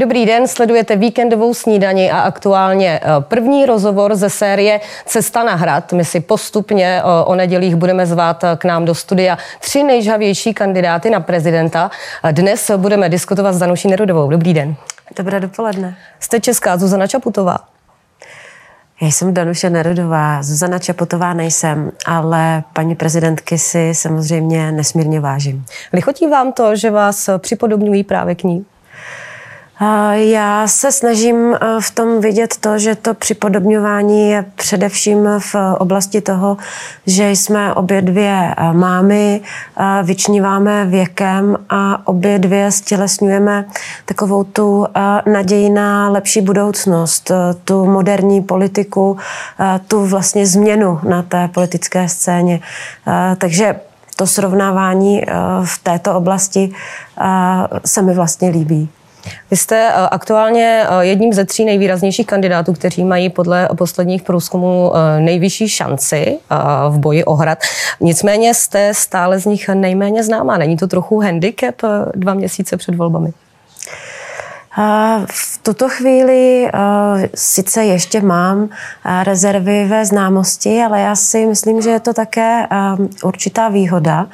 Dobrý den, sledujete víkendovou snídani a aktuálně eh, první rozhovor ze série Cesta na hrad. My si postupně eh, o nedělích budeme zvát eh, k nám do studia tři nejžavější kandidáty na prezidenta. Dnes budeme diskutovat s Danuší Nerudovou. Dobrý den. Dobré dopoledne. Jste česká Zuzana Čaputová. Já jsem Danuše Nerudová, Zuzana Čaputová nejsem, ale paní prezidentky si samozřejmě nesmírně vážím. Lichotí vám to, že vás připodobňují právě k ní? Já se snažím eh, v tom vidět to, že to připodobňování je především v oblasti toho, že jsme obě dvě eh, mámy, eh, vyčníváme věkem a obě dvě stělesňujeme takovou tu naději na lepší budoucnost, tu moderní politiku, tu vlastně změnu na té politické scéně. Takže to srovnávání v této oblasti se mi vlastně líbí. Vy jste eh, aktuálně eh, jedním ze tří nejvýraznějších kandidátů, kteří mají podle posledních průzkumů eh, nejvyšší šanci v boji o hrad. Nicméně jste stále z nich nejméně známá. Není to trochu handicap dva měsíce před volbami? V tuto chvíli sice ještě mám rezervy ve známosti, ale já si myslím, že je to také určitá výhoda,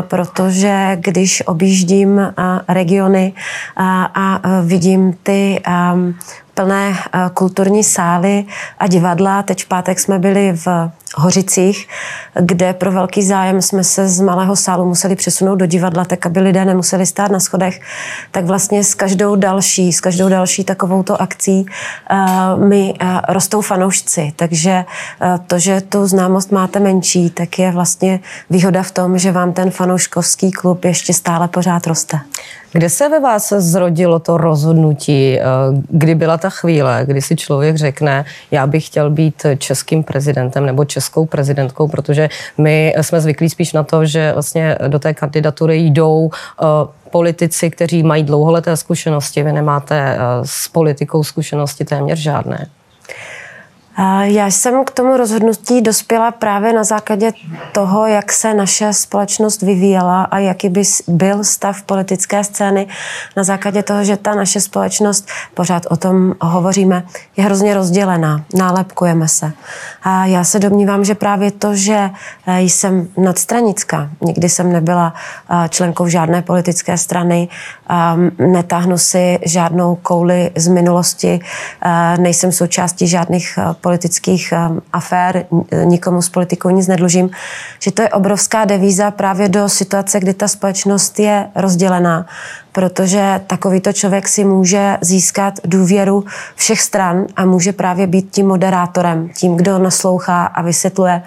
protože když objíždím regiony a vidím ty plné kulturní sály a divadla. Teď v pátek jsme byli v Hořicích, kde pro velký zájem jsme se z malého sálu museli přesunout do divadla, tak aby lidé nemuseli stát na schodech. Tak vlastně s každou další, s každou další takovouto akcí uh, mi uh, rostou fanoušci. Takže uh, to, že tu známost máte menší, tak je vlastně výhoda v tom, že vám ten fanouškovský klub ještě stále pořád roste. Kde se ve vás zrodilo to rozhodnutí, kdy byla ta chvíle, kdy si člověk řekne, já bych chtěl být českým prezidentem nebo českou prezidentkou, protože my jsme zvyklí spíš na to, že vlastně do té kandidatury jdou uh, politici, kteří mají dlouholeté zkušenosti. Vy nemáte uh, s politikou zkušenosti téměř žádné. Já jsem k tomu rozhodnutí dospěla právě na základě toho, jak se naše společnost vyvíjela a jaký by byl stav politické scény. Na základě toho, že ta naše společnost, pořád o tom hovoříme, je hrozně rozdělená, nálepkujeme se. A já se domnívám, že právě to, že eh, jsem nadstranická, nikdy jsem nebyla eh, členkou žádné politické strany, ehm, netáhnu si žádnou kouli z minulosti, eh, nejsem součástí žádných politických um, afér, nikomu s politikou nic nedlužím, že to je obrovská devíza právě do situace, kdy ta společnost je rozdělená, protože takovýto člověk si může získat důvěru všech stran a může právě být tím moderátorem, tím, kdo naslouchá a vysvětluje,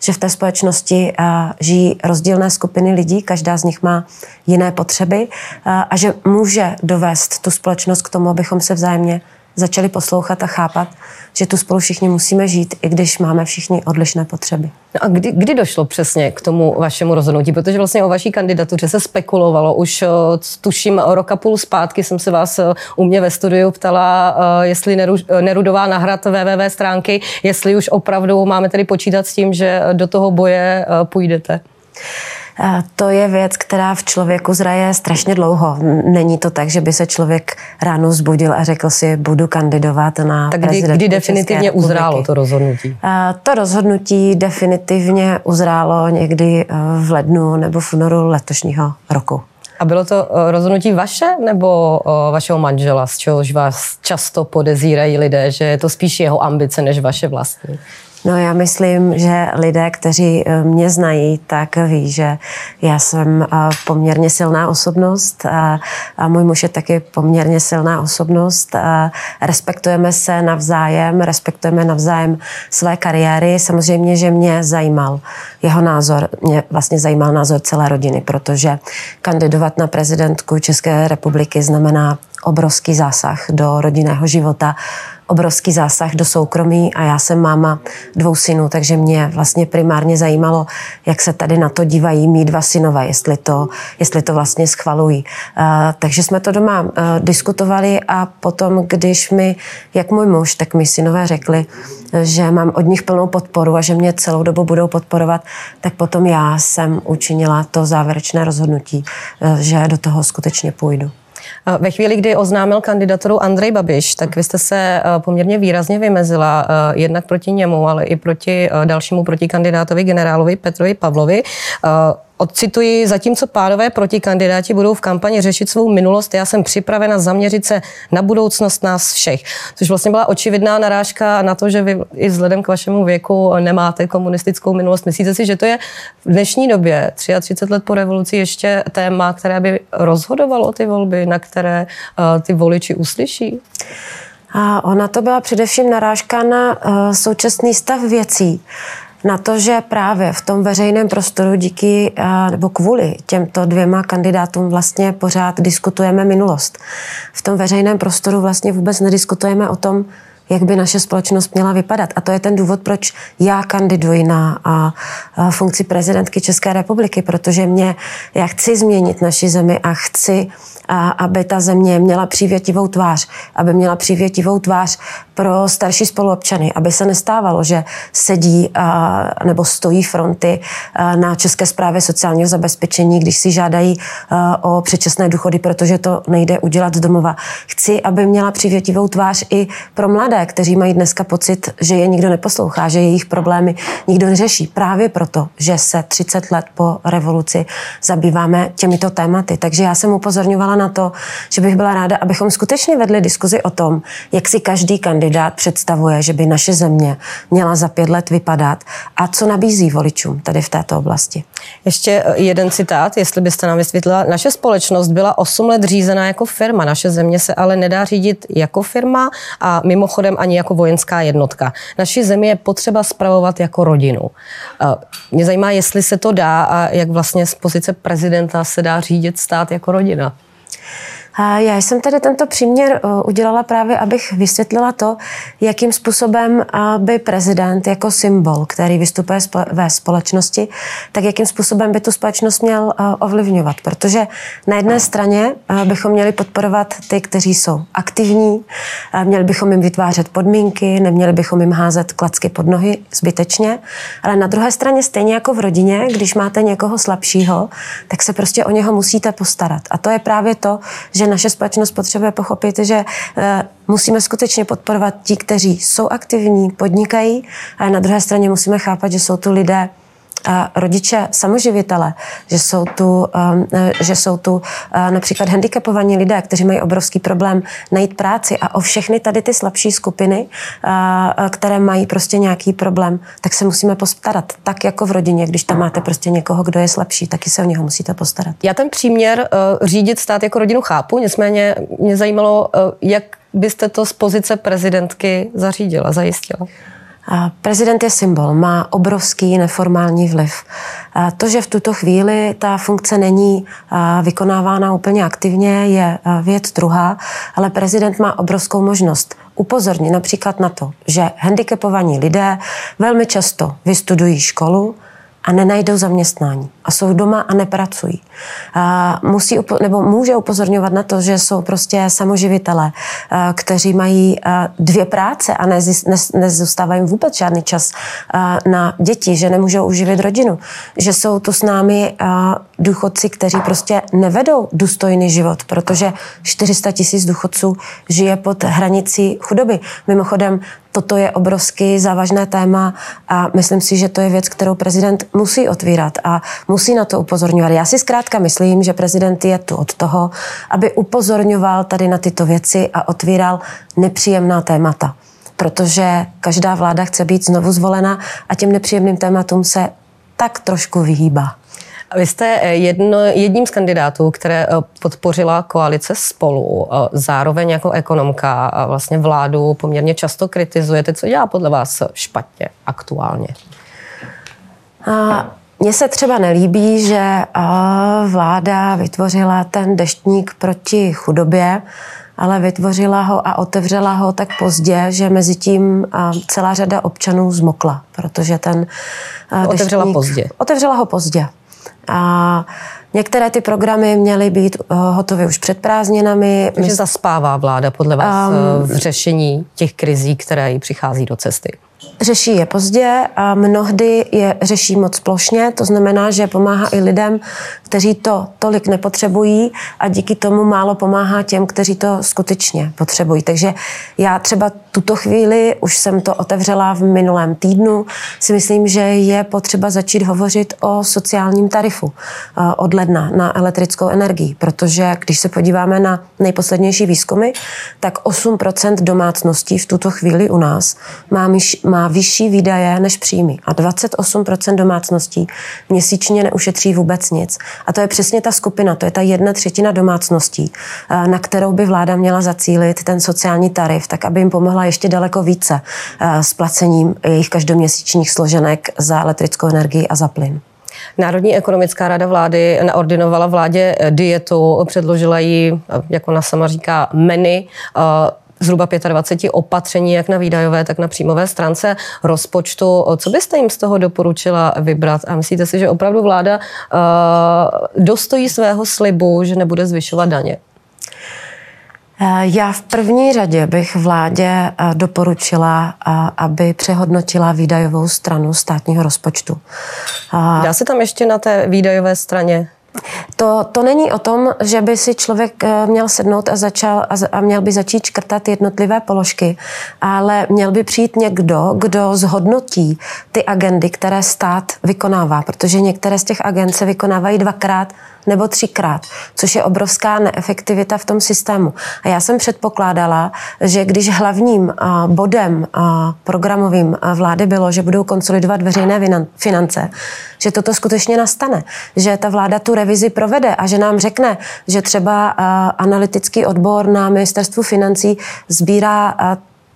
že v té společnosti uh, žijí rozdílné skupiny lidí, každá z nich má jiné potřeby uh, a že může dovést tu společnost k tomu, abychom se vzájemně začali poslouchat a chápat, že tu spolu všichni musíme žít, i když máme všichni odlišné potřeby. No a kdy, kdy došlo přesně k tomu vašemu rozhodnutí? Protože vlastně o vaší kandidatuře se spekulovalo. Už eh, tuším roka půl zpátky jsem se vás eh, u mě ve studiu ptala, eh, jestli Neru, Nerudová nahrad www stránky, jestli už opravdu máme tedy počítat s tím, že do toho boje půjdete. To je věc, která v člověku zraje strašně dlouho. Není to tak, že by se člověk ráno zbudil a řekl si, budu kandidovat na Tak kdy, kdy definitivně uzrálo to rozhodnutí? To rozhodnutí definitivně uzrálo někdy eh, v lednu nebo v únoru letošního roku. A bylo to eh, rozhodnutí vaše nebo eh, vašeho manžela, z čehož vás často podezírají lidé, že je to spíš jeho ambice než vaše vlastní? No já myslím, že lidé, kteří eh, mě znají, tak ví, že já jsem eh, poměrně silná osobnost a, a můj muž je taky poměrně silná osobnost. A respektujeme se navzájem, respektujeme navzájem své kariéry. Samozřejmě, že mě zajímal jeho názor, mě vlastně zajímal názor celé rodiny, protože kandidovat na prezidentku České republiky znamená obrovský zásah do rodinného života, obrovský zásah do soukromí a já jsem máma dvou synů, takže mě vlastně primárně zajímalo, jak se tady na to dívají mý dva synové, jestli to, jestli to vlastně schvalují. Uh, takže jsme to doma uh, diskutovali a potom, když mi, jak můj muž, tak mi synové řekli, že mám od nich plnou podporu a že mě celou dobu budou podporovat, tak potom já jsem učinila to závěrečné rozhodnutí, uh, že do toho skutečně půjdu. Ve chvíli, kdy oznámil kandidaturu Andrej Babiš, tak vy jste se poměrně výrazně vymezila jednak proti němu, ale i proti dalšímu protikandidátovi generálovi Petrovi Pavlovi. Odcituji, zatímco pánové protikandidáti budou v kampani řešit svou minulost, já jsem připravena zaměřit se na budoucnost nás všech. Což vlastně byla očividná narážka na to, že vy i vzhledem k vašemu věku nemáte komunistickou minulost. Myslíte si, že to je v dnešní době, 33 let po revoluci, ještě téma, které by rozhodovalo ty volby, na které uh, ty voliči uslyší? A ona to byla především narážka na uh, současný stav věcí na to, že právě v tom veřejném prostoru díky nebo kvůli těmto dvěma kandidátům vlastně pořád diskutujeme minulost. V tom veřejném prostoru vlastně vůbec nediskutujeme o tom, jak by naše společnost měla vypadat. A to je ten důvod, proč já kandiduji na a, a funkci prezidentky České republiky, protože mě, já chci změnit naši zemi a chci, a, aby ta země měla přívětivou tvář, aby měla přívětivou tvář pro starší spoluobčany, aby se nestávalo, že sedí a, nebo stojí fronty a, na České správě sociálního zabezpečení, když si žádají a, o předčasné důchody, protože to nejde udělat z domova. Chci, aby měla přívětivou tvář i pro mladé, kteří mají dneska pocit, že je nikdo neposlouchá, že jejich problémy nikdo neřeší. Právě proto, že se 30 let po revoluci zabýváme těmito tématy. Takže já jsem upozorňovala na to, že bych byla ráda, abychom skutečně vedli diskuzi o tom, jak si každý kandidát představuje, že by naše země měla za pět let vypadat a co nabízí voličům tady v této oblasti. Ještě eh, jeden citát, jestli byste nám vysvětlila. Naše společnost byla 8 let řízená jako firma, naše země se ale nedá řídit jako firma a mimochodem ani jako vojenská jednotka. Naši zemi je potřeba spravovat jako rodinu. Eh, mě zajímá, jestli se to dá a jak vlastně z pozice prezidenta se dá řídit stát jako rodina. Já jsem tady tento příměr eh, udělala právě, abych vysvětlila to, jakým způsobem eh, by prezident jako symbol, který vystupuje ve společnosti, tak jakým způsobem by tu společnost měl eh, ovlivňovat. Protože na jedné straně bychom měli podporovat ty, kteří jsou aktivní, měli bychom jim vytvářet podmínky, neměli bychom jim házet klacky pod nohy zbytečně, ale na druhé straně stejně jako v rodině, když máte někoho slabšího, tak se prostě o něho musíte postarat. A to je právě to, že naše společnost potřebuje pochopit, že eh, musíme skutečně podporovat ti, kteří jsou aktivní, podnikají, a na druhé straně musíme chápat, že jsou tu lidé, rodiče samoživitele, že jsou tu, um, že jsou tu uh, například handicapovaní lidé, kteří mají obrovský problém najít práci a o všechny tady ty slabší skupiny, uh, které mají prostě nějaký problém, tak se musíme postarat. Tak jako v rodině, když tam máte prostě někoho, kdo je slabší, taky se o něho musíte postarat. Já ten příměr uh, řídit stát jako rodinu chápu, nicméně mě zajímalo, jak byste to z pozice prezidentky zařídila, zajistila. Prezident je symbol, má obrovský neformální vliv. To, že v tuto chvíli ta funkce není vykonávána úplně aktivně, je věc druhá, ale prezident má obrovskou možnost upozornit například na to, že handicapovaní lidé velmi často vystudují školu, a nenajdou zaměstnání a jsou doma a nepracují. A musí nebo může upozorňovat na to, že jsou prostě samoživitelé, kteří mají dvě práce a nezůstává jim vůbec žádný čas na děti, že nemůžou uživit rodinu, že jsou tu s námi důchodci, kteří prostě nevedou důstojný život, protože 400 tisíc důchodců žije pod hranicí chudoby. Mimochodem, toto je obrovsky závažné téma a myslím si, že to je věc, kterou prezident musí otvírat a musí na to upozorňovat. Já si zkrátka myslím, že prezident je tu od toho, aby upozorňoval tady na tyto věci a otvíral nepříjemná témata. Protože každá vláda chce být znovu zvolena a těm nepříjemným tématům se tak trošku vyhýbá. Vy jste eh, jedno, jedním z kandidátů, které eh, podpořila koalice spolu, eh, zároveň jako ekonomka a vlastně vládu poměrně často kritizujete. Co dělá podle vás špatně aktuálně? A mně se třeba nelíbí, že vláda vytvořila ten deštník proti chudobě, ale vytvořila ho a otevřela ho tak pozdě, že mezi tím celá řada občanů zmokla, protože ten Otevřela deštník, pozdě. Otevřela ho pozdě. A některé ty programy měly být eh, hotové už před prázdninami. Takže zaspává vláda podle vás um, v řešení těch krizí, které jí přichází do cesty? Řeší je pozdě a mnohdy je řeší moc plošně, to znamená, že pomáhá i lidem, kteří to tolik nepotřebují a díky tomu málo pomáhá těm, kteří to skutečně potřebují. Takže já třeba tuto chvíli, už jsem to otevřela v minulém týdnu, si myslím, že je potřeba začít hovořit o sociálním tarifu eh, od ledna na elektrickou energii, protože když se podíváme na nejposlednější výzkumy, tak 8% domácností v tuto chvíli u nás má, má vyšší výdaje než příjmy a 28% domácností měsíčně neušetří vůbec nic. A to je přesně ta skupina, to je ta jedna třetina domácností, eh, na kterou by vláda měla zacílit ten sociální tarif, tak aby jim pomohla ještě daleko více eh, s placením jejich každoměsíčních složenek za elektrickou energii a za plyn. Národní ekonomická rada vlády naordinovala vládě dietu, předložila jí, jak ona sama říká, meny eh, zhruba 25 opatření, jak na výdajové, tak na příjmové stránce rozpočtu. Co byste jim z toho doporučila vybrat? A myslíte si, že opravdu vláda uh, dostojí svého slibu, že nebude zvyšovat daně? Eh, já v první řadě bych vládě eh, doporučila, aby přehodnotila výdajovou stranu státního rozpočtu. Dá se tam ještě na té výdajové straně to, to není o tom, že by si člověk eh, měl sednout a, začal, a, měl by začít škrtat jednotlivé položky, ale měl by přijít někdo, kdo zhodnotí ty agendy, které stát vykonává, protože některé z těch agend se vykonávají dvakrát nebo třikrát, což je obrovská neefektivita v tom systému. A já jsem předpokládala, že když hlavním bodem programovým vlády bylo, že budou konsolidovat veřejné finance, že toto skutečně nastane, že ta vláda tu revizi provede a že nám řekne, že třeba analytický odbor na ministerstvu financí sbírá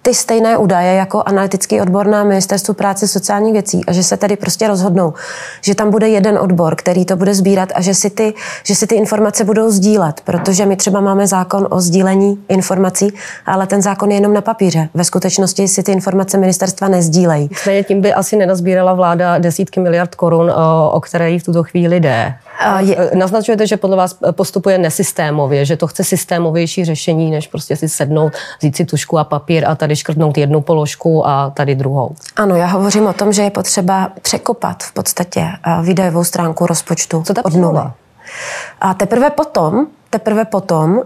ty stejné údaje jako analytický odbor na Ministerstvu práce sociálních věcí a že se tedy prostě rozhodnou, že tam bude jeden odbor, který to bude sbírat a že si ty, že si ty informace budou sdílet, protože my třeba máme zákon o sdílení informací, ale ten zákon je jenom na papíře. Ve skutečnosti si ty informace ministerstva nezdílejí. Tím by asi nenazbírala vláda desítky miliard korun, o které jí v tuto chvíli jde. Je... Naznačujete, že podle vás postupuje nesystémově, že to chce systémovější řešení, než prostě si sednout, vzít si tušku a papír a tady škrtnout jednu položku a tady druhou. Ano, já hovořím o tom, že je potřeba překopat v podstatě výdajovou stránku rozpočtu Co od nuly. A teprve potom, teprve potom uh,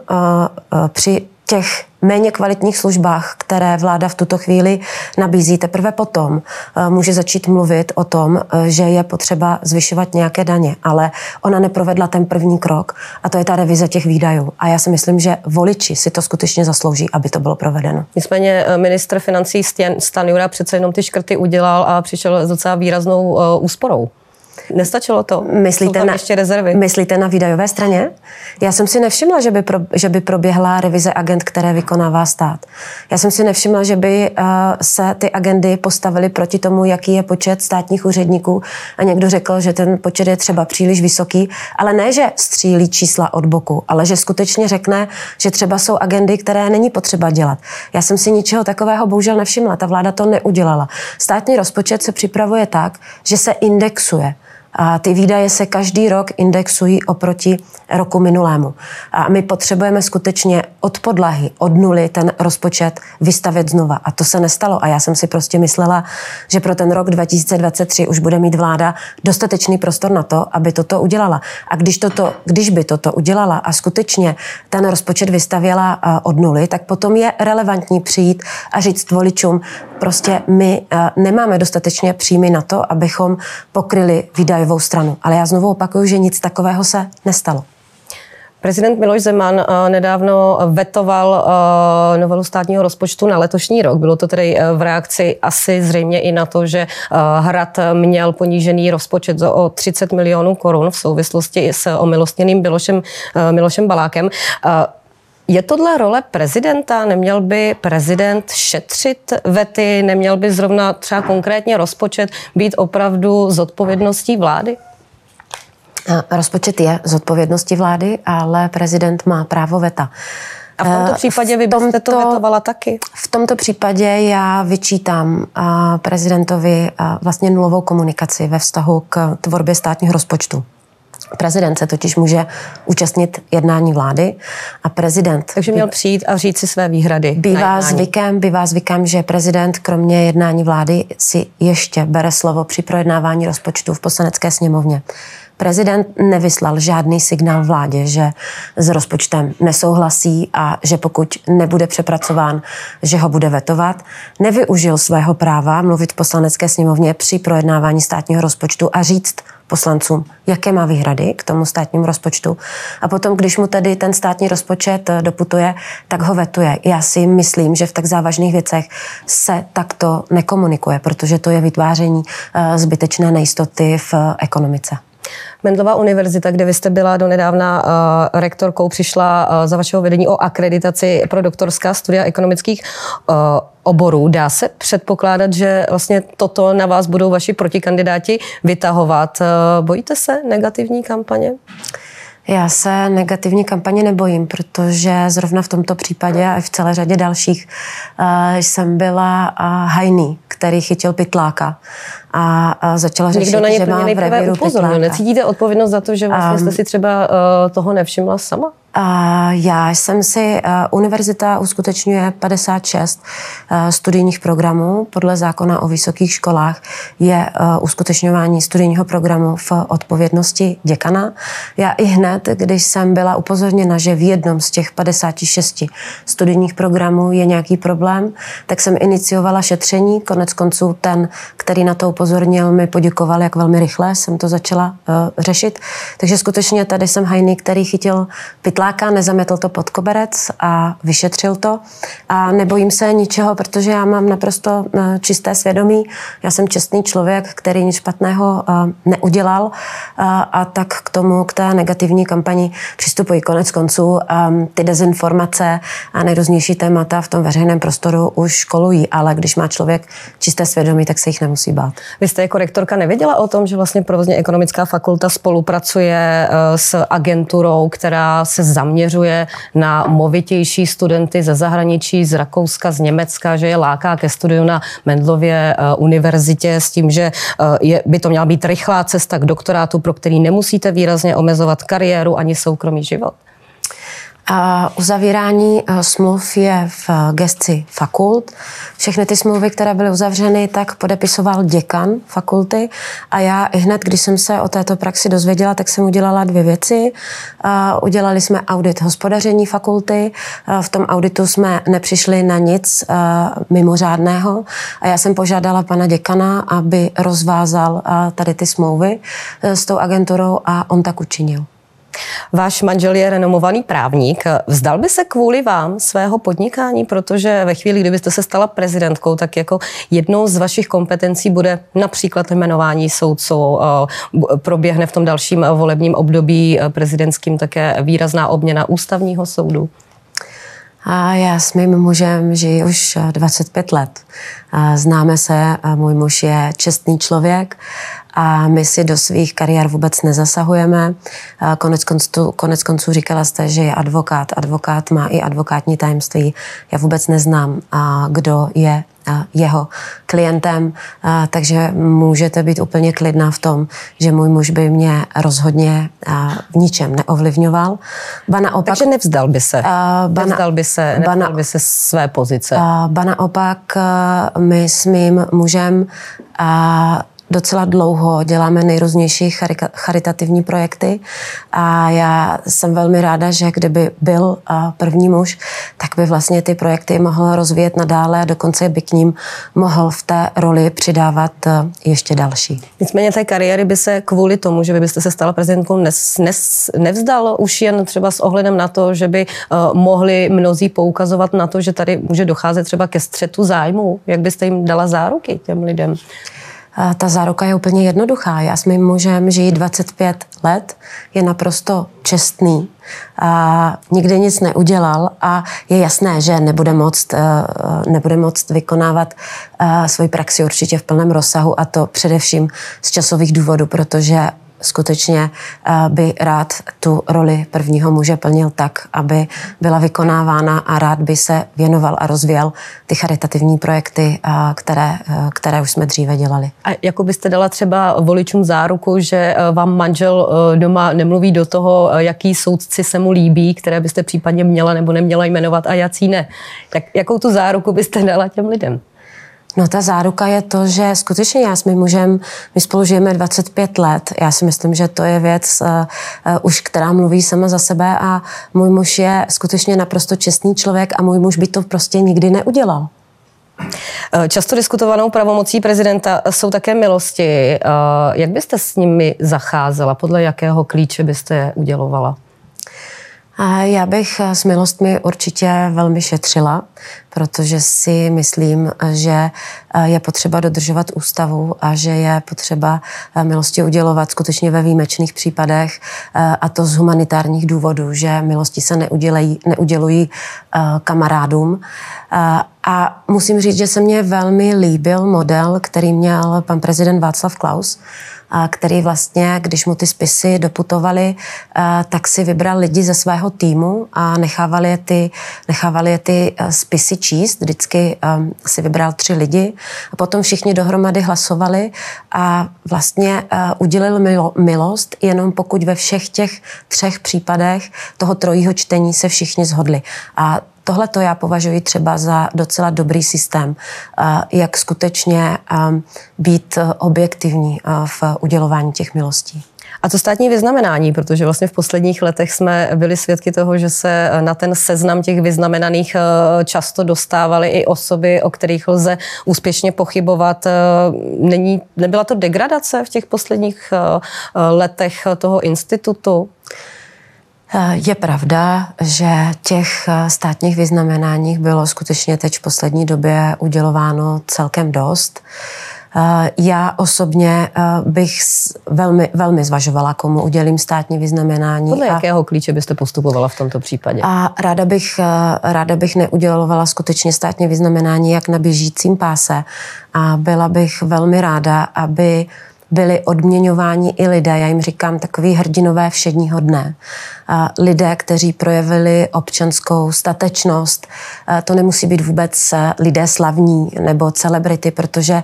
uh, při těch méně kvalitních službách, které vláda v tuto chvíli nabízí, teprve potom eh, může začít mluvit o tom, eh, že je potřeba zvyšovat nějaké daně. Ale ona neprovedla ten první krok a to je ta revize těch výdajů. A já si myslím, že voliči si to skutečně zaslouží, aby to bylo provedeno. Nicméně eh, ministr financí Stan Jura přece jenom ty škrty udělal a přišel s docela výraznou úsporou. Nestačilo to? Myslíte na, ještě rezervy? Myslíte na výdajové straně? Já jsem si nevšimla, že by, pro, že by proběhla revize agent, které vykonává stát. Já jsem si nevšimla, že by uh, se ty agendy postavily proti tomu, jaký je počet státních úředníků a někdo řekl, že ten počet je třeba příliš vysoký, ale ne, že střílí čísla od boku, ale že skutečně řekne, že třeba jsou agendy, které není potřeba dělat. Já jsem si ničeho takového bohužel nevšimla. Ta vláda to neudělala. Státní rozpočet se připravuje tak, že se indexuje. A ty výdaje se každý rok indexují oproti roku minulému. A my potřebujeme skutečně od podlahy, od nuly ten rozpočet vystavět znova. A to se nestalo. A já jsem si prostě myslela, že pro ten rok 2023 už bude mít vláda dostatečný prostor na to, aby toto udělala. A když, toto, když by toto udělala a skutečně ten rozpočet vystavěla od nuly, tak potom je relevantní přijít a říct voličům, prostě my nemáme dostatečně příjmy na to, abychom pokryli výdajovou stranu. Ale já znovu opakuju, že nic takového se nestalo. Prezident Miloš Zeman eh, nedávno vetoval eh, novelu státního rozpočtu na letošní rok. Bylo to tedy eh, v reakci asi zřejmě i na to, že Hrad měl ponížený rozpočet o 30 milionů korun v souvislosti s omilostněným Milošem, Milošem Balákem. Je tohle role prezidenta? Neměl by prezident šetřit vety? Neměl by zrovna třeba konkrétně rozpočet být opravdu zodpovědností vlády? Rozpočet je zodpovědností vlády, ale prezident má právo veta. A v tomto eh, případě vy byste to vetovala taky? V tomto případě já vyčítám prezidentovi vlastně nulovou komunikaci ve vztahu k tvorbě státního rozpočtu. Prezident se totiž může účastnit jednání vlády a prezident... Takže měl přijít a říct si své výhrady. Bývá zvykem, bývá zvykem, že prezident kromě jednání vlády si ještě bere slovo při projednávání rozpočtu v poslanecké sněmovně. Prezident nevyslal žádný signál vládě, že s rozpočtem nesouhlasí a že pokud nebude přepracován, že ho bude vetovat. Nevyužil svého práva mluvit v poslanecké sněmovně při projednávání státního rozpočtu a říct poslancům, jaké má výhrady k tomu státnímu rozpočtu. A potom, když mu tedy ten státní rozpočet doputuje, tak ho vetuje. Já si myslím, že v tak závažných věcech se takto nekomunikuje, protože to je vytváření eh, zbytečné nejistoty v ekonomice. Mendlová univerzita, kde vy jste byla donedávna uh, rektorkou, přišla uh, za vašeho vedení o akreditaci pro doktorská studia ekonomických uh, oborů. Dá se předpokládat, že vlastně toto na vás budou vaši protikandidáti vytahovat. Uh, bojíte se negativní kampaně? Já se negativní kampaně nebojím, protože zrovna v tomto případě a i v celé řadě dalších jsem byla hajný, který chytil pytláka a, a začala řešit, Někdo na že má v revíru pytláka. Necítíte odpovědnost za to, že vlastně jste si třeba uh, toho nevšimla sama? Já jsem si, univerzita uskutečňuje 56 studijních programů. Podle zákona o vysokých školách je uskutečňování studijního programu v odpovědnosti děkana. Já i hned, když jsem byla upozorněna, že v jednom z těch 56 studijních programů je nějaký problém, tak jsem iniciovala šetření. Konec konců ten, který na to upozornil, mi poděkoval, jak velmi rychle jsem to začala řešit. Takže skutečně tady jsem hajný, který chytil pytla Sedláka, nezametl to pod koberec a vyšetřil to. A nebojím se ničeho, protože já mám naprosto eh, čisté svědomí. Já jsem čestný člověk, který nic špatného eh, neudělal a tak k tomu, k té negativní kampani přistupují konec konců. Ty dezinformace a nejrůznější témata v tom veřejném prostoru už školují, ale když má člověk čisté svědomí, tak se jich nemusí bát. Vy jste jako rektorka nevěděla o tom, že vlastně provozně ekonomická fakulta spolupracuje eh, s agenturou, která se zaměřuje na movitější studenty ze zahraničí, z Rakouska, z Německa, že je láká ke studiu na Mendlově eh, univerzitě s tím, že eh, je, by to měla být rychlá cesta k doktorátu, pro který nemusíte výrazně omezovat kariéru ani soukromý život. Uzavírání eh, smluv je v eh, gesci fakult. Všechny ty smlouvy, které byly uzavřeny, tak podepisoval děkan fakulty a já i hned, když jsem se o této praxi dozvěděla, tak jsem udělala dvě věci. Udělali jsme audit hospodaření fakulty. V tom auditu jsme nepřišli na nic eh, mimořádného a já jsem požádala pana děkana, aby rozvázal tady ty smlouvy s tou agenturou a on tak učinil. Váš manžel je renomovaný právník. Vzdal by se kvůli vám svého podnikání, protože ve chvíli, kdybyste se stala prezidentkou, tak jako jednou z vašich kompetencí bude například jmenování soudců. Eh, proběhne v tom dalším volebním období eh, prezidentským také výrazná obměna ústavního soudu. A já s mým mužem žiji už 25 eh, let. Známe se, můj muž je čestný člověk a my si do svých kariér vůbec nezasahujeme. Konec konců, konec konců říkala jste, že je advokát. Advokát má i advokátní tajemství. Já vůbec neznám, kdo je jeho klientem, takže můžete být úplně klidná v tom, že můj muž by mě rozhodně v ničem neovlivňoval. Ba naopak, takže nevzdal by se, ba nevzdal by se, nevzdal ba by se své pozice. Ba naopak, my s mým mužem docela dlouho děláme nejrůznější charitativní projekty a já jsem velmi ráda, že kdyby byl první muž, tak by vlastně ty projekty mohl rozvíjet nadále a dokonce by k ním mohl v té roli přidávat ještě další. Nicméně té kariéry by se kvůli tomu, že vy byste se stala prezidentkou, nes, nes, nevzdal už jen třeba s ohledem na to, že by mohli mnozí poukazovat na to, že tady může docházet třeba ke střetu zájmu. Jak byste jim dala záruky těm lidem? Ta záruka je úplně jednoduchá. Já s mým mužem žijí 25 let, je naprosto čestný, a nikdy nic neudělal a je jasné, že nebude moct, eh, nebude moct vykonávat eh, svoji praxi určitě v plném rozsahu a to především z časových důvodů, protože skutečně by rád tu roli prvního muže plnil tak, aby byla vykonávána a rád by se věnoval a rozvíjel ty charitativní projekty, které, které už jsme dříve dělali. A jako byste dala třeba voličům záruku, že vám manžel doma nemluví do toho, jaký soudci se mu líbí, které byste případně měla nebo neměla jmenovat a jací ne. Jak, jakou tu záruku byste dala těm lidem? No ta záruka je to, že skutečně já s mým mužem, my spolu žijeme 25 let. Já si myslím, že to je věc uh, uh, už, která mluví sama za sebe a můj muž je skutečně naprosto čestný člověk a můj muž by to prostě nikdy neudělal. Často diskutovanou pravomocí prezidenta jsou také milosti. Jak byste s nimi zacházela? Podle jakého klíče byste je udělovala? Já bych s milostmi určitě velmi šetřila, protože si myslím, že je potřeba dodržovat ústavu a že je potřeba milosti udělovat skutečně ve výjimečných případech a to z humanitárních důvodů, že milosti se neudělejí, neudělují kamarádům. A musím říct, že se mně velmi líbil model, který měl pan prezident Václav Klaus, který vlastně, když mu ty spisy doputovaly, tak si vybral lidi ze svého týmu a nechávali je ty, nechávali je ty spisy číst. Vždycky si vybral tři lidi a potom všichni dohromady hlasovali a vlastně udělil milost, jenom pokud ve všech těch třech případech toho trojího čtení se všichni zhodli. A Tohle to já považuji třeba za docela dobrý systém, jak skutečně být objektivní v udělování těch milostí. A to státní vyznamenání, protože vlastně v posledních letech jsme byli svědky toho, že se na ten seznam těch vyznamenaných často dostávaly i osoby, o kterých lze úspěšně pochybovat. Není, nebyla to degradace v těch posledních letech toho institutu? Je pravda, že těch eh, státních vyznamenáních bylo skutečně teď v poslední době udělováno celkem dost. Eh, já osobně eh, bych velmi, velmi zvažovala, komu udělím státní vyznamenání. Podle a, jakého klíče byste postupovala v tomto případě? A ráda bych, ráda bych neudělovala skutečně státní vyznamenání jak na běžícím páse. A byla bych velmi ráda, aby byli odměňováni i lidé, já jim říkám takový hrdinové všedního dne. Lidé, kteří projevili občanskou statečnost. To nemusí být vůbec e, lidé slavní nebo celebrity, protože e,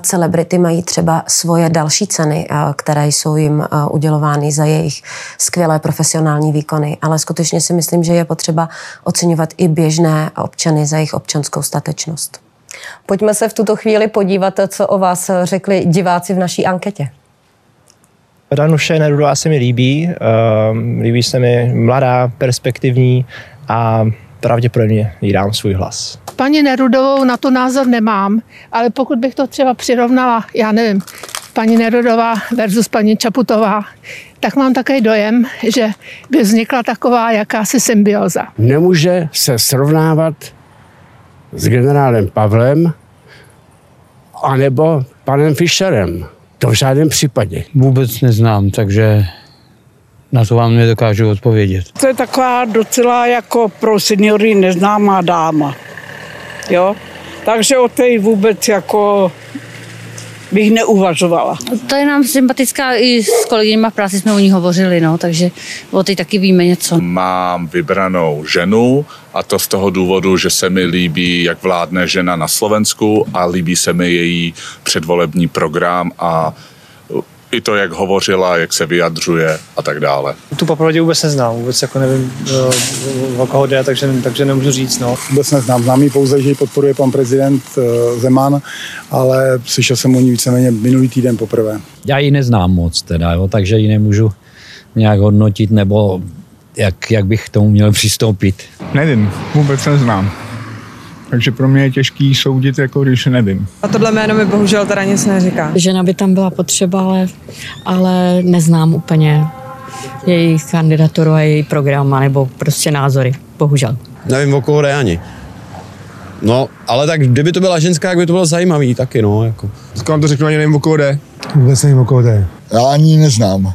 celebrity mají třeba svoje další ceny, e, které jsou jim udělovány za jejich skvělé profesionální výkony. Ale skutečně si myslím, že je potřeba oceňovat i běžné občany za jejich občanskou statečnost. Pojďme se v tuto chvíli podívat, co o vás řekli diváci v naší anketě. Danuše Nerudová se mi líbí. Uh, líbí se mi mladá, perspektivní a pravděpodobně jí dám svůj hlas. Paní Nerudovou na to názor nemám, ale pokud bych to třeba přirovnala, já nevím, paní Nerudová versus paní Čaputová, tak mám také dojem, že by vznikla taková jakási symbioza. Nemůže se srovnávat s generálem Pavlem anebo panem Fischerem. To v žádném případě. Vůbec neznám, takže na to vám nedokážu odpovědět. To je taková docela jako pro seniory neznámá dáma. Jo? Takže o té vůbec jako bych neuvažovala. To je nám sympatická, i s kolegyněma v práci jsme o ní hovořili, no, takže o té taky víme něco. Mám vybranou ženu a to z toho důvodu, že se mi líbí, jak vládne žena na Slovensku a líbí se mi její předvolební program a i to, jak hovořila, jak se vyjadřuje a tak dále. Tu popravdě vůbec neznám, vůbec jako nevím, o koho jde, takže, takže nemůžu říct. No. Vůbec neznám, znám ji pouze, že ji podporuje pan prezident eh, Zeman, ale slyšel jsem o ní víceméně minulý týden poprvé. Já ji neznám moc teda, jo, takže ji nemůžu nějak hodnotit, nebo jak, jak bych k tomu měl přistoupit. Nevím, vůbec neznám. Takže pro mě je těžký soudit, jako když nevím. A tohle jméno mi bohužel teda nic neříká. Žena by tam byla potřeba, ale, ale neznám úplně její kandidaturu a její program, nebo prostě názory, bohužel. Nevím, o koho jde ani. No, ale tak kdyby to byla ženská, jak by to bylo zajímavý taky, no. Jako. Skoro to řeknu, ani nevím, o koho jde. Vůbec nevím, o koho jde. Já ani neznám.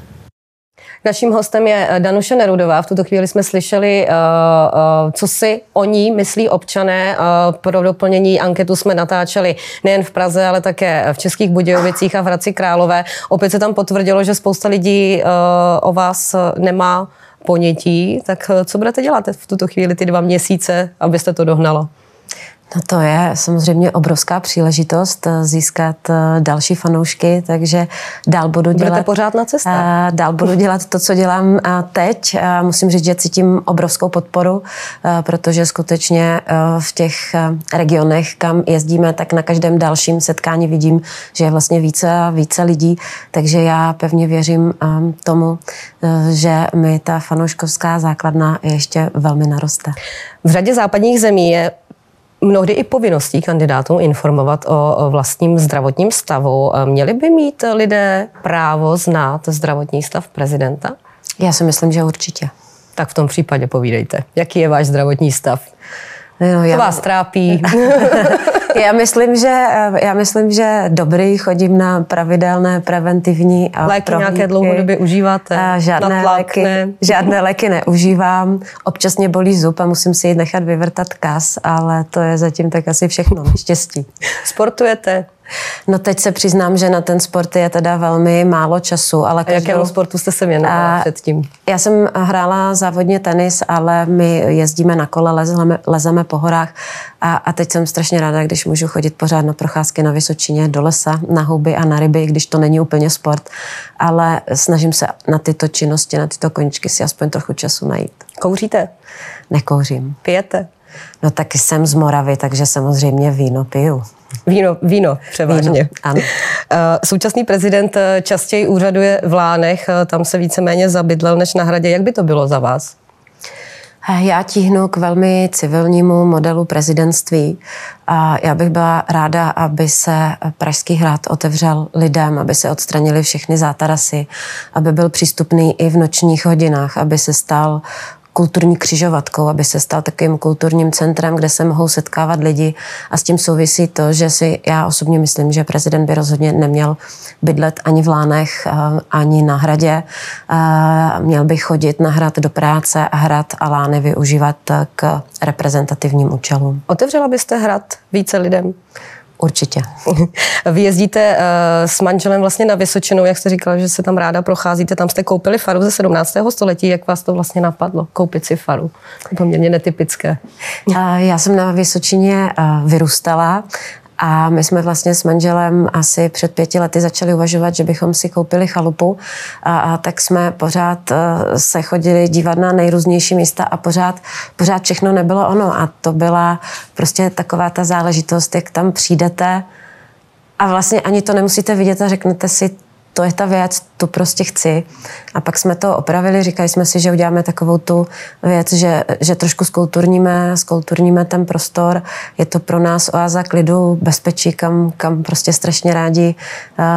Naším hostem je eh, Danuše Nerudová. V tuto chvíli jsme slyšeli, uh, uh, co si o ní myslí občané. Pro doplnění anketu jsme natáčeli nejen v Praze, ale také v Českých Budějovicích a v Hradci Králové. Opět se tam potvrdilo, že spousta lidí o vás nemá ponětí. Tak co budete dělat v tuto chvíli ty dva měsíce, abyste to dohnalo? No to je samozřejmě obrovská příležitost eh, získat eh, další fanoušky, takže dál budu dělat... Budete pořád na cestě? Dál budu dělat to, co dělám teď. Musím říct, že cítím obrovskou podporu, protože skutečně v těch regionech, kam jezdíme, tak na každém dalším setkání vidím, že je vlastně více a více lidí, takže já pevně věřím tomu, že mi ta fanouškovská základna ještě velmi naroste. V řadě západních zemí je mnohdy i povinností kandidátů informovat o vlastním zdravotním stavu. Měli by mít lidé právo znát zdravotní stav prezidenta? Já si myslím, že určitě. Tak v tom případě povídejte. Jaký je váš zdravotní stav? No, já... To vás trápí. já, myslím, že, já myslím, že dobrý, chodím na pravidelné preventivní a Léky prohlídky. nějaké dlouhodobě užíváte? A žádné, léky, ne. žádné léky neužívám. Občas mě bolí zub a musím si jít nechat vyvrtat kas, ale to je zatím tak asi všechno, naštěstí. Sportujete? No teď se přiznám, že na ten sport je teda velmi málo času. Ale a každou... jakému sportu jste se věnovala předtím? Já jsem hrála závodně tenis, ale my jezdíme na kole, lezeme, lezeme po horách a, a teď jsem strašně ráda, když můžu chodit pořád na procházky na Vysočině, do lesa, na houby a na ryby, když to není úplně sport. Ale snažím se na tyto činnosti, na tyto koničky si aspoň trochu času najít. Kouříte? Nekouřím. Pijete? No taky jsem z Moravy, takže samozřejmě víno piju. Víno, víno převážně. Víno, ano. Eh, současný prezident eh, častěji úřaduje v Lánech, eh, tam se víceméně zabydlel než na hradě. Jak by to bylo za vás? Já tíhnu k velmi civilnímu modelu prezidentství a já bych byla ráda, aby se Pražský hrad otevřel lidem, aby se odstranili všechny zátarasy, aby byl přístupný i v nočních hodinách, aby se stal kulturní křižovatkou, aby se stal takovým kulturním centrem, kde se mohou setkávat lidi. A s tím souvisí to, že si já osobně myslím, že prezident by rozhodně neměl bydlet ani v Lánech, eh, ani na hradě. Eh, měl by chodit na hrad do práce a hrad a Lány využívat k reprezentativním účelům. Otevřela byste hrad více lidem? Určitě. Vy jezdíte uh, s manželem vlastně na Vysočinu, jak jste říkala, že se tam ráda procházíte. Tam jste koupili faru ze 17. století. Jak vás to vlastně napadlo, koupit si faru? Poměrně netypické. Uh, já jsem na Vysočině uh, vyrůstala a my jsme vlastně s manželem asi před pěti lety začali uvažovat, že bychom si koupili chalupu. A, a tak jsme pořád uh, se chodili dívat na nejrůznější místa a pořád, pořád všechno nebylo ono. A to byla prostě taková ta záležitost, jak tam přijdete a vlastně ani to nemusíte vidět a řeknete si, to je ta věc, tu prostě chci. A pak jsme to opravili, říkali jsme si, že uděláme takovou tu věc, že, že trošku skulturníme, skulturníme ten prostor. Je to pro nás oáza klidu, bezpečí, kam, kam prostě strašně rádi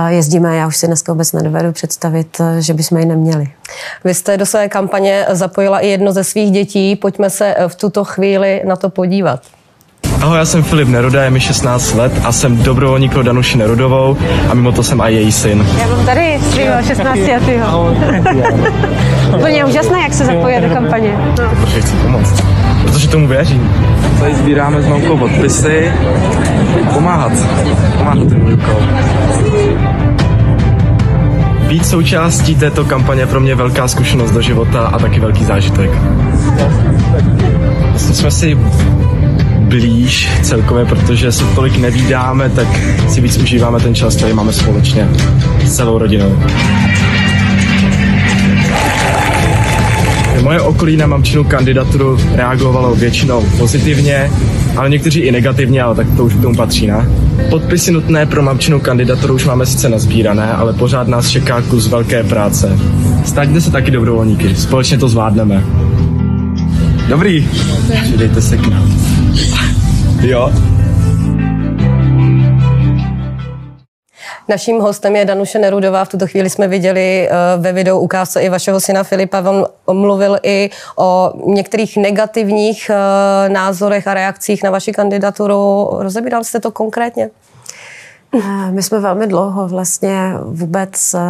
jezdíme. Já už si dneska vůbec nedovedu představit, že bychom ji neměli. Vy jste do své kampaně zapojila i jedno ze svých dětí. Pojďme se v tuto chvíli na to podívat. Ahoj, já jsem Filip Neruda, je mi 16 let a jsem dobrovolník pro Danuši Nerudovou a mimo to jsem i její syn. Já mám tady svýho 16 letého. Úplně úžasné, jak se zapojit do kampaně. No. Protože chci pomoct. Protože tomu věřím. Tady sbíráme s mamkou podpisy. Pomáhat. Pomáhat ten úkol. Být součástí této kampaně pro mě velká zkušenost do života a taky velký zážitek. Vlastně jsme si blíž celkově, protože se tolik nevídáme, tak si víc užíváme ten čas, který máme společně s celou rodinou. Moje okolí na mamčinu kandidaturu reagovalo většinou pozitivně, ale někteří i negativně, ale tak to už k tomu patří, ne? Podpisy nutné pro mamčinu kandidaturu už máme sice nazbírané, ale pořád nás čeká kus velké práce. Staňte se taky dobrovolníky, společně to zvládneme. Dobrý, přidejte se k nám. Jo. Naším hostem je Danuše Nerudová. V tuto chvíli jsme viděli uh, ve videu ukázce i vašeho syna Filipa. On mluvil i o některých negativních uh, názorech a reakcích na vaši kandidaturu. Rozebíral jste to konkrétně? My jsme velmi dlouho vlastně vůbec eh,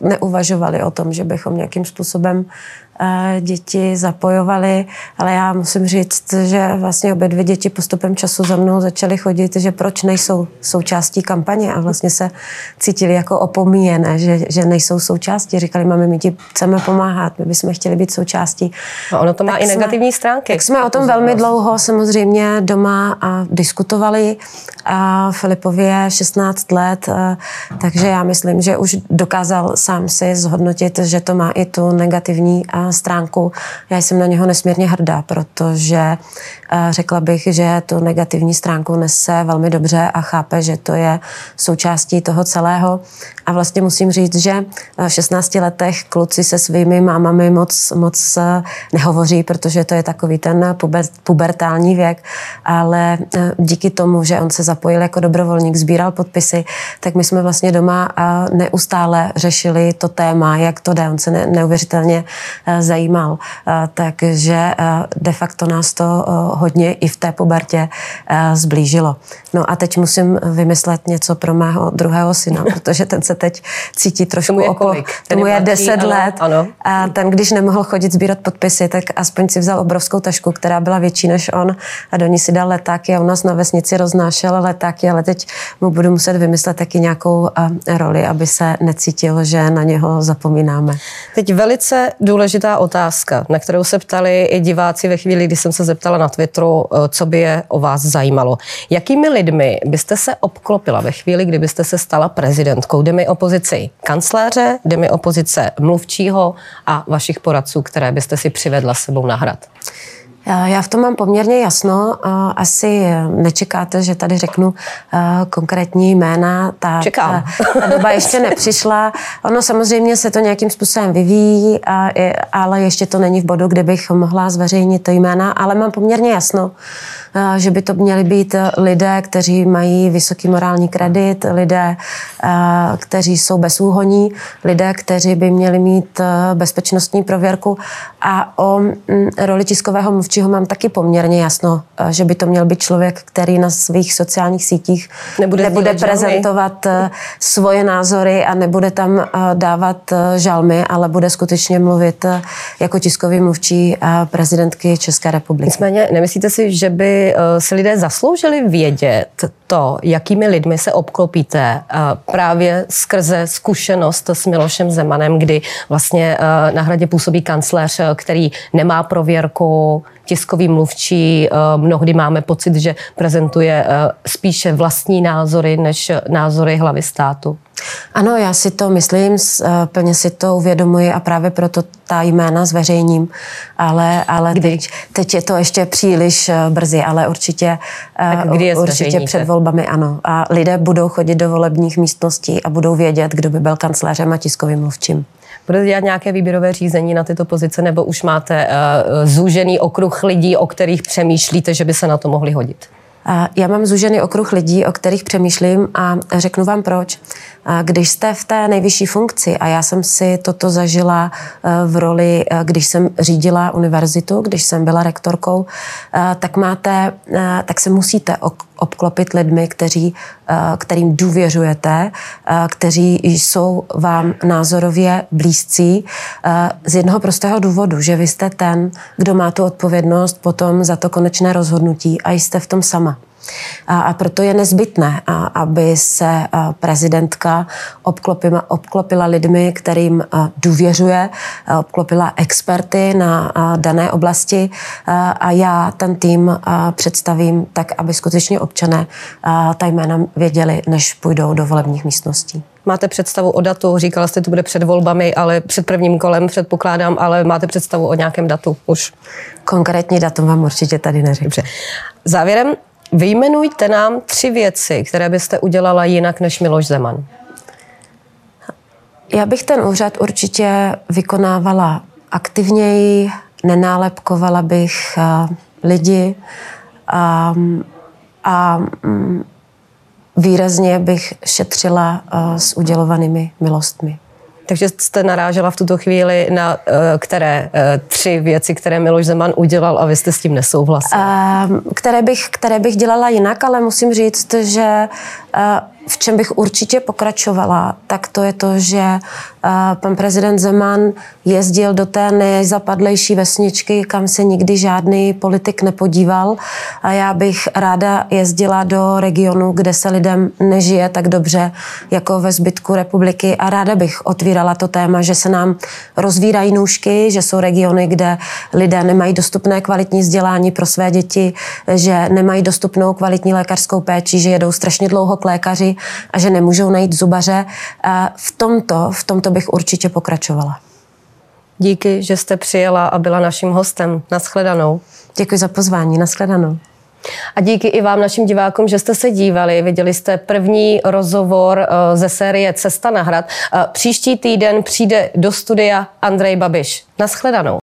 neuvažovali o tom, že bychom nějakým způsobem eh, děti zapojovali, ale já musím říct, že vlastně obě dvě děti postupem času za mnou začaly chodit, že proč nejsou součástí kampaně a vlastně se cítili jako opomíjené, že, že nejsou součástí. Říkali, mami, my ti chceme pomáhat, my bychom chtěli být součástí. A ono to má Tak i jsme- negativní stránky. Tak jsme o tom velmi dlouho samozřejmě doma a diskutovali. A Filipově 16 let, takže já myslím, že už dokázal sám si zhodnotit, že to má i tu negativní stránku. Já jsem na něho nesmírně hrdá, protože řekla bych, že tu negativní stránku nese velmi dobře a chápe, že to je součástí toho celého. A vlastně musím říct, že v 16 letech kluci se svými mámami moc, moc eh, nehovoří, protože to je takový ten puber, pubertální věk, ale eh, díky tomu, že on se zapojil jako dobrovolník, sbíral podpisy, tak my jsme vlastně doma a neustále řešili to téma, jak to jde. On se ne, neuvěřitelně eh, zajímal. Eh, Takže eh, de facto nás to eh, hodně i v té pubertě eh, zblížilo. No a teď musím vymyslet něco pro mého druhého syna, protože ten se teď cítí trošku Tomu je kolik? Ten Tomu je je mladší, 10 ano, let. ano. A ten, když nemohl chodit sbírat podpisy, tak aspoň si vzal obrovskou tašku, která byla větší než on a do ní si dal letáky a u nás na vesnici roznášel letáky, ale teď mu budu muset vymyslet taky nějakou a, roli, aby se necítil, že na něho zapomínáme. Teď velice důležitá otázka, na kterou se ptali i diváci ve chvíli, kdy jsem se zeptala na Twitteru, eh, co by je o vás zajímalo. Jakými lidmi byste se obklopila ve chvíli, kdybyste se stala prezidentkou? Jde mi o pozici kancléře, jde mi o pozice mluvčího a vašich poradců, které byste si přivedla sebou na hrad. Já já v tom mám poměrně jasno. Asi nečekáte, že tady řeknu eh, konkrétní jména. Ta, Čekám. Ta, ta doba ještě nepřišla. Ono samozřejmě se to nějakým způsobem vyvíjí, a, ale ještě to není v bodu, kde bych mohla zveřejnit to jména, ale mám poměrně jasno, eh, že by to měli být lidé, kteří mají vysoký morální kredit, lidé, eh, kteří jsou bezúhoní, lidé, kteří by měli mít eh, bezpečnostní prověrku a o mm, roli tiskového mluvčího mám taky poměrně jasno, eh, že by to měl být člověk, který na svých sociálních sítích Nebude nebude žalmy. prezentovat eh, svoje názory a nebude tam eh, dávat eh, žalmy, ale bude skutečně mluvit eh, jako tiskový mluvčí eh, prezidentky České republiky. Nicméně, nemyslíte si, že by eh, si lidé zasloužili vědět to, jakými lidmi se obklopíte eh, právě skrze zkušenost s Milošem Zemanem, kdy vlastně eh, na hradě působí kancléř, který nemá prověrku, tiskový mluvčí, eh, mnohdy máme pocit, že prezentuje eh, spíše vlastní názory než názory hlavy státu. Ano, já si to myslím, eh, plně si to uvědomuji a právě proto ta jména zveřejním, ale, ale teď, teď je to ještě příliš eh, brzy, ale určitě, eh, Tak kdy je určitě před volbami ano. A lidé budou chodit do volebních místností a budou vědět, kdo by byl kancléřem a tiskovým mluvčím. Budete dělat nějaké výběrové řízení na tyto pozice, nebo už máte uh, zúžený okruh lidí, o kterých přemýšlíte, že by se na to mohli hodit? Já mám zúžený okruh lidí, o kterých přemýšlím a řeknu vám proč. Když jste v té nejvyšší funkci, a já jsem si toto zažila eh, v roli, eh, když jsem řídila univerzitu, když jsem byla rektorkou, eh, tak máte, tak se musíte obklopit lidmi, kteří, kterým důvěřujete, kteří jsou vám názorově blízcí z jednoho prostého důvodu, že vy jste ten, kdo má tu odpovědnost potom za to konečné rozhodnutí a jste v tom sama. A, a proto je nezbytné, a, aby se a, prezidentka obklopila, obklopila lidmi, kterým a, důvěřuje, a, obklopila experty na a, dané oblasti a, a já ten tým a, představím tak, aby skutečně občané a, ta jména věděli, než půjdou do volebních místností. Máte představu o datu? Říkala jste, to bude před volbami, ale před prvním kolem předpokládám, ale máte představu o nějakém datu už? Konkrétní datum vám určitě tady neřeknu. Dobře. Závěrem, vyjmenujte nám tři věci, které byste udělala jinak než Miloš Zeman. Já bych ten úřad určitě vykonávala aktivněji, nenálepkovala bych a, lidi a, a mm, výrazně bych šetřila a, s udělovanými milostmi. Takže jste narážela v tuto chvíli na uh, které uh, tři věci, které Miloš Zeman udělal a vy jste s tím nesouhlasili? Uh, které, bych, které bych dělala jinak, ale musím říct, že uh, v čem bych určitě pokračovala, tak to je to, že pan prezident Zeman jezdil do té nejzapadlejší vesničky, kam se nikdy žádný politik nepodíval. A já bych ráda jezdila do regionu, kde se lidem nežije tak dobře, jako ve zbytku republiky. A ráda bych otvírala to téma, že se nám rozvírají nůžky, že jsou regiony, kde lidé nemají dostupné kvalitní vzdělání pro své děti, že nemají dostupnou kvalitní lékařskou péči, že jedou strašně dlouho k lékaři a že nemůžou najít zubaře. V tomto, v tomto bych určitě pokračovala. Díky, že jste přijela a byla naším hostem. Naschledanou. Děkuji za pozvání. Naschledanou. A díky i vám, našim divákům, že jste se dívali. Viděli jste první rozhovor eh, ze série Cesta na hrad. Eh, příští týden přijde do studia Andrej Babiš. Naschledanou.